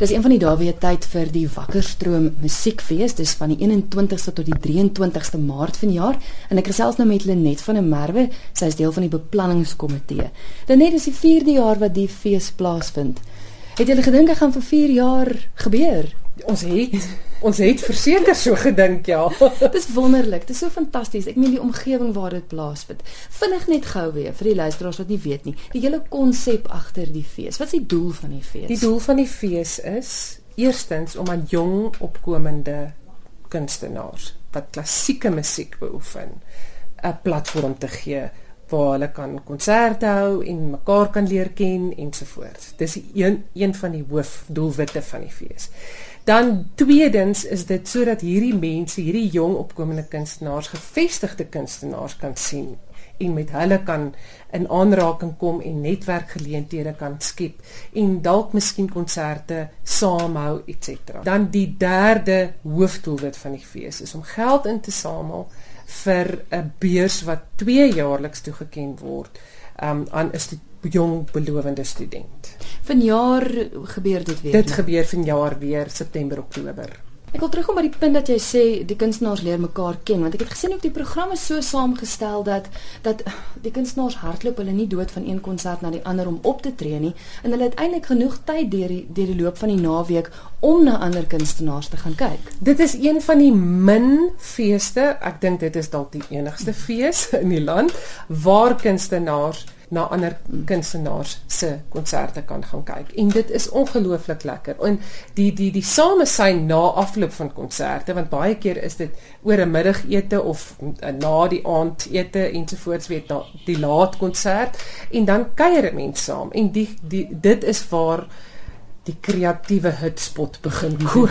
Dis een van die dae weer tyd vir die Wakkerstroom Musiekfees. Dis van die 21ste tot die 23ste Maart vanjaar en ek gesels nou met Lenet van der Merwe. Sy is deel van die beplanningskomitee. Lenet, dis die 4de jaar wat die fees plaasvind. Het jy gedink dit gaan vir 4 jaar gebeur? Ons het ons het verseker so gedink ja. Dis wonderlik. Dis so fantasties. Ek meen die omgewing waar dit plaasvind. Vinnig net gou weer vir die luisteraars wat nie weet nie. Die hele konsep agter die fees. Wat is die doel van die fees? Die doel van die fees is eerstens om aan jong opkomende kunstenaars wat klassieke musiek beoefen 'n platform te gee waar hulle kan konserte hou en mekaar kan leer ken ensovoorts. Dis een een van die hoofdoelwitte van die fees. Dan tweedens is dit sodat hierdie mense, hierdie jong opkomende kunstenaars, gevestigde kunstenaars kan sien en met hulle kan in aanraking kom en netwerkgeleenthede kan skep en dalk miskien konserte saamhou etc. Dan die derde hoofdoelwit van die fees is om geld in te samel vir 'n beurs wat 2 jaarliks toegeken word um, aan 'n jong belowende student. Vanjaar gebeur dit weer. Dit nou. gebeur vanjaar weer September Oktober. Ek wil terugkom by die punt dat jy sê die kunstenaars leer mekaar ken want ek het gesien ook die program is so saamgestel dat dat die kunstenaars hardloop hulle nie dood van een konsert na die ander om op te tree nie en hulle het eintlik genoeg tyd deur die deur die loop van die naweek om na ander kunstenaars te gaan kyk. Dit is een van die min feeste, ek dink dit is dalk die enigste fees in die land waar kunstenaars na ander kunstenaars se konserte kan gaan kyk. En dit is ongelooflik lekker. En die die die samesyn na afloop van konserte, want baie keer is dit oor 'n middagete of na die aandete ensovoorts weet na die laat konsert en dan kuier mense saam. En die die dit is waar die kreatiewe hotspot begin kook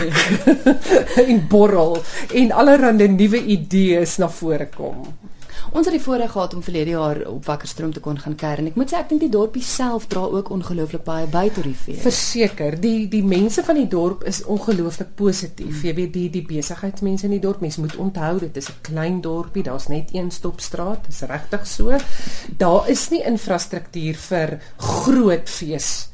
en borrel en allerlei nuwe idees na vore kom. Ons het die voorreg gehad om verlede jaar op Wakkerstroom te kon gaan kuier en ek moet sê ek dink die dorpie self dra ook ongelooflik baie by tot die fees. Verseker, die die mense van die dorp is ongelooflik positief. Jy weet die die besigheidsmense in die dorp, mense moet onthou dit is 'n klein dorpie, daar's net een stopstraat, dis regtig so. Daar is nie infrastruktuur vir groot fees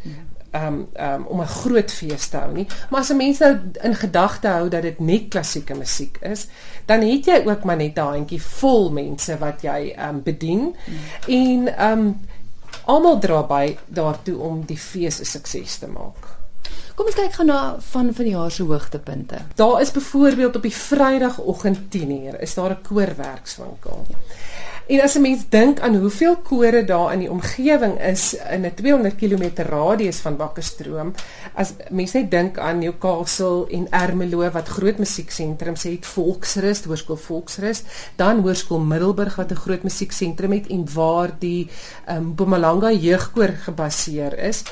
um, um, om 'n groot fees te hou nie. Maar as 'n mens nou in gedagte hou dat dit net klassieke musiek is, dan het jy ook maar net 'n handjie vol mense wat jy um, bedien. Mm. En um almal dra by daartoe om die fees 'n sukses te maak. Kom ons kyk gou na van van die jaar se hoogtepunte. Daar is byvoorbeeld op die Vrydagoggend 10:00 is daar 'n koorwerkswinkel. Ja. En as 'n mens dink aan hoeveel kore daar in die omgewing is in 'n 200 km radius van Bakkestroom, as mense net dink aan Newcastle en Ermelo wat groot musieksentrums het, Volksrus, Hoërskool Volksrus, dan Hoërskool Middelburg wat 'n groot musieksentrum het en waar die um, Mpumalanga jeugkoor gebaseer is.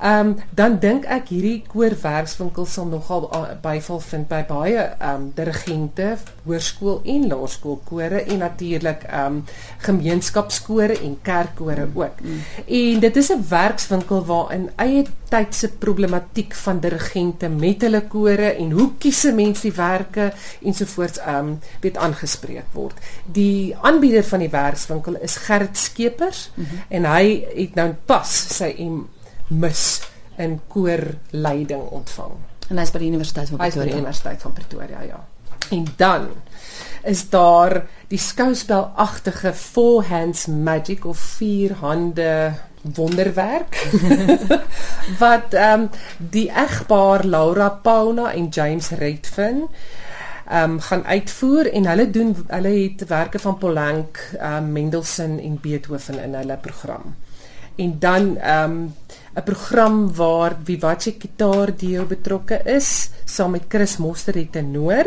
Ehm um, dan dink ek hierdie koorwerkswinkel sal nogal byval vind by baie ehm um, dirigente, hoërskool en laerskoolkore en natuurlik ehm um, gemeenskapskore en kerkkore ook. Mm. En dit is 'n werkswinkel waarin eie tydse problematiek van dirigente met hulle kore en hoe kies 'n mens die werke ensovoorts um, weet aangespreek word. Die aanbieder van die werkswinkel is Gert Skeepers mm -hmm. en hy het nou pas sy mis in koorleiding ontvang. En hy's by die Universiteit van Pretoria. Hy's by die Universiteit van Pretoria, ja. En dan is daar die skouspelagtige Four Hands Magic of vier hande wonderwerk wat ehm um, die egpaar Laura Pauna en James Redfin ehm um, gaan uitvoer en hulle doen hulle het werke van Poulenc, ehm um, Mendelssohn en Beethoven in hulle program. En dan ehm um, 'n program waar Vivace Gitaar deel betrokke is saam met Chris Moster die tenor.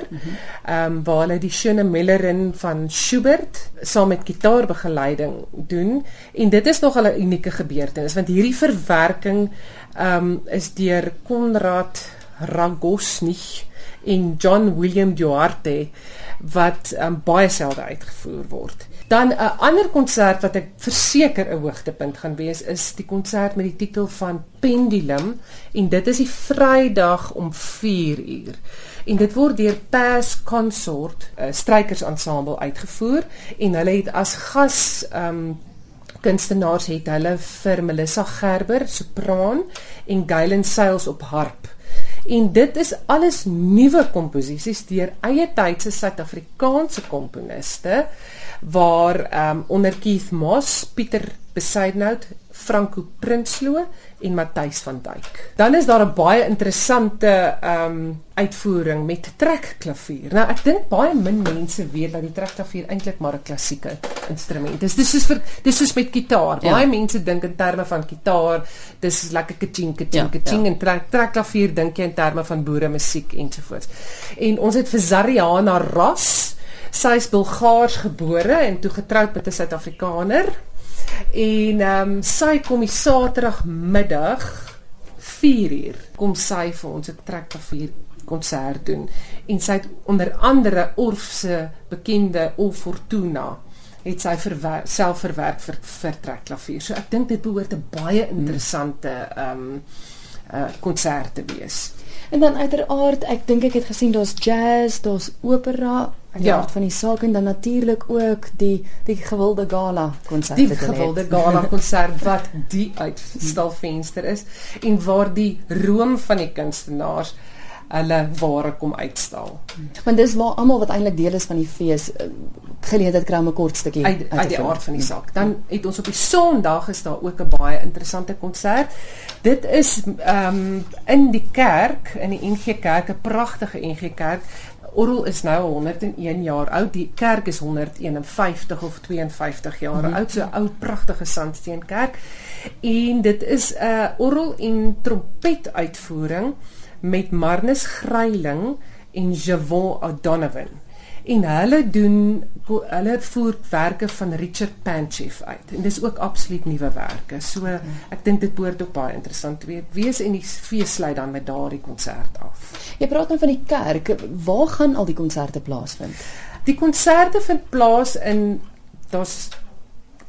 Ehm um, waar hulle die Schöne Millerin van Schubert saam met gitaarbegeleiding doen en dit is nog 'n unieke gebeurtenis want hierdie verwerking ehm um, is deur Konrad Ragosnich en John William Duarte wat um, baie selde uitgevoer word. Dan 'n ander konsert wat ek verseker 'n hoogtepunt gaan wees is die konsert met die titel van Pendulum en dit is die Vrydag om 4 uur. En dit word deur Pass Consort, 'n strykersensemble uitgevoer en hulle het as gas um kunstenaars het hulle vir Melissa Gerber, sopraan en Gailen Sales op harp En dit is alles nuwe komposisies deur eie tydse Suid-Afrikaanse komponiste waar ehm um, onder Keith Moss, Pieter Besaidnout, Franco Prinsloo en Matthys van Duyk. Dan is daar 'n baie interessante ehm um, uitvoering met trekklavier. Nou ek dink baie min mense weet dat die trekklavier eintlik maar 'n klassieke instrument is. Dis soos vir dis soos met gitaar. Ja. Baie mense dink in terme van gitaar, dis lekker kaching kaching ja, kaching ja. en trek trekklavier dink jy in terme van boere musiek ensovoorts. En ons het vir Zariana Ras Sy is Bulgaars gebore en toe getroud met 'n Suid-Afrikaner. En ehm um, sy kom die Saterdagmiddag 4uur kom sy vir ons 'n trekklavier konsert doen. En sy het onder andere Orf se bekende O Fortuna het sy verwer self verwerk vir vir trekklavier. So ek dink dit behoort 'n baie interessante ehm um, uh konsert te wees. En dan uiteraard, ek dink ek het gesien daar's jazz, daar's opera, die ja. van die saak en dan natuurlik ook die die gewilde gala konsert die gewilde gala konsert wat die uitstalvenster is en waar die room van die kunstenaars hulle ware kom uitstal. Want dis waar almal wat eintlik deel is van die fees eh, geleentheid kry om 'n kort stukkie uit, uit, uit die aard van die saak. Dan het ons op die Sondag is daar ook 'n baie interessante konsert. Dit is ehm um, in die kerk in die NG Kerk, 'n pragtige NG Kerk Orrel is nou 101 jaar oud. Die kerk is 151 of 52 jaar mm -hmm. oud. So 'n ou pragtige sandsteenkerk. En dit is 'n uh, orrel en trompet uitvoering met Marnus Gryiling en Javon O'Donovan en hulle doen hulle voerwerke van Richard Panchief uit en dis ook absoluut nuwe werke. So ek dink dit behoort ook baie interessant te wees en die fees sluit dan met daardie konsert af. Jy praat nou van die kerk. Waar gaan al die konserte plaasvind? Die konserte vind plaas in daar's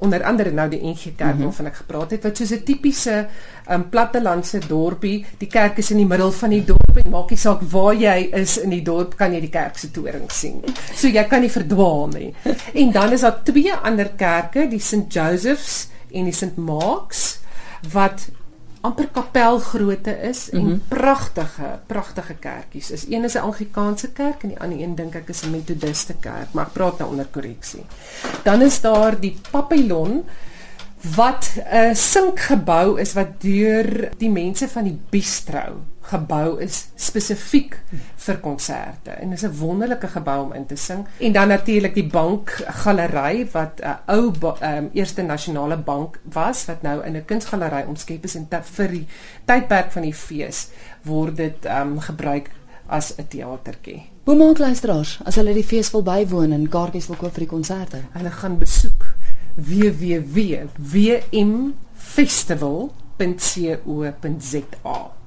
onder andere nou die NG Kerk mm -hmm. waarvan ek gepraat het wat soos 'n tipiese um, plattelandse dorpie, die kerk is in die middel van die dorp en maak nie saak waar jy is in die dorp kan jy die kerk se toring sien. So jy kan nie verdwaal nie. En dan is daar twee ander kerke, die St Joseph's en die St Mark's wat amper kapelgrootte is en mm -hmm. pragtige pragtige kerkies. Is een is 'n Anglikaanse kerk en die ander een dink ek is 'n Methodiste kerk, maar ek praat nou onder korreksie. Dan is daar die Papillon wat 'n sinkgebou is wat deur die mense van die bistro gebou is spesifiek vir konserte en is 'n wonderlike gebou om in te sing en dan natuurlik die bank galery wat 'n ou um, eerste nasionale bank was wat nou in 'n kunsgalery omskep is en vir die tydperk van die fees word dit um, gebruik as 'n teatertjie. Hoe maak luisteraars as hulle die fees wil bywoon en kaartjies wil koop vir die konserte? Hulle gaan besoek www.wmfestival.co.za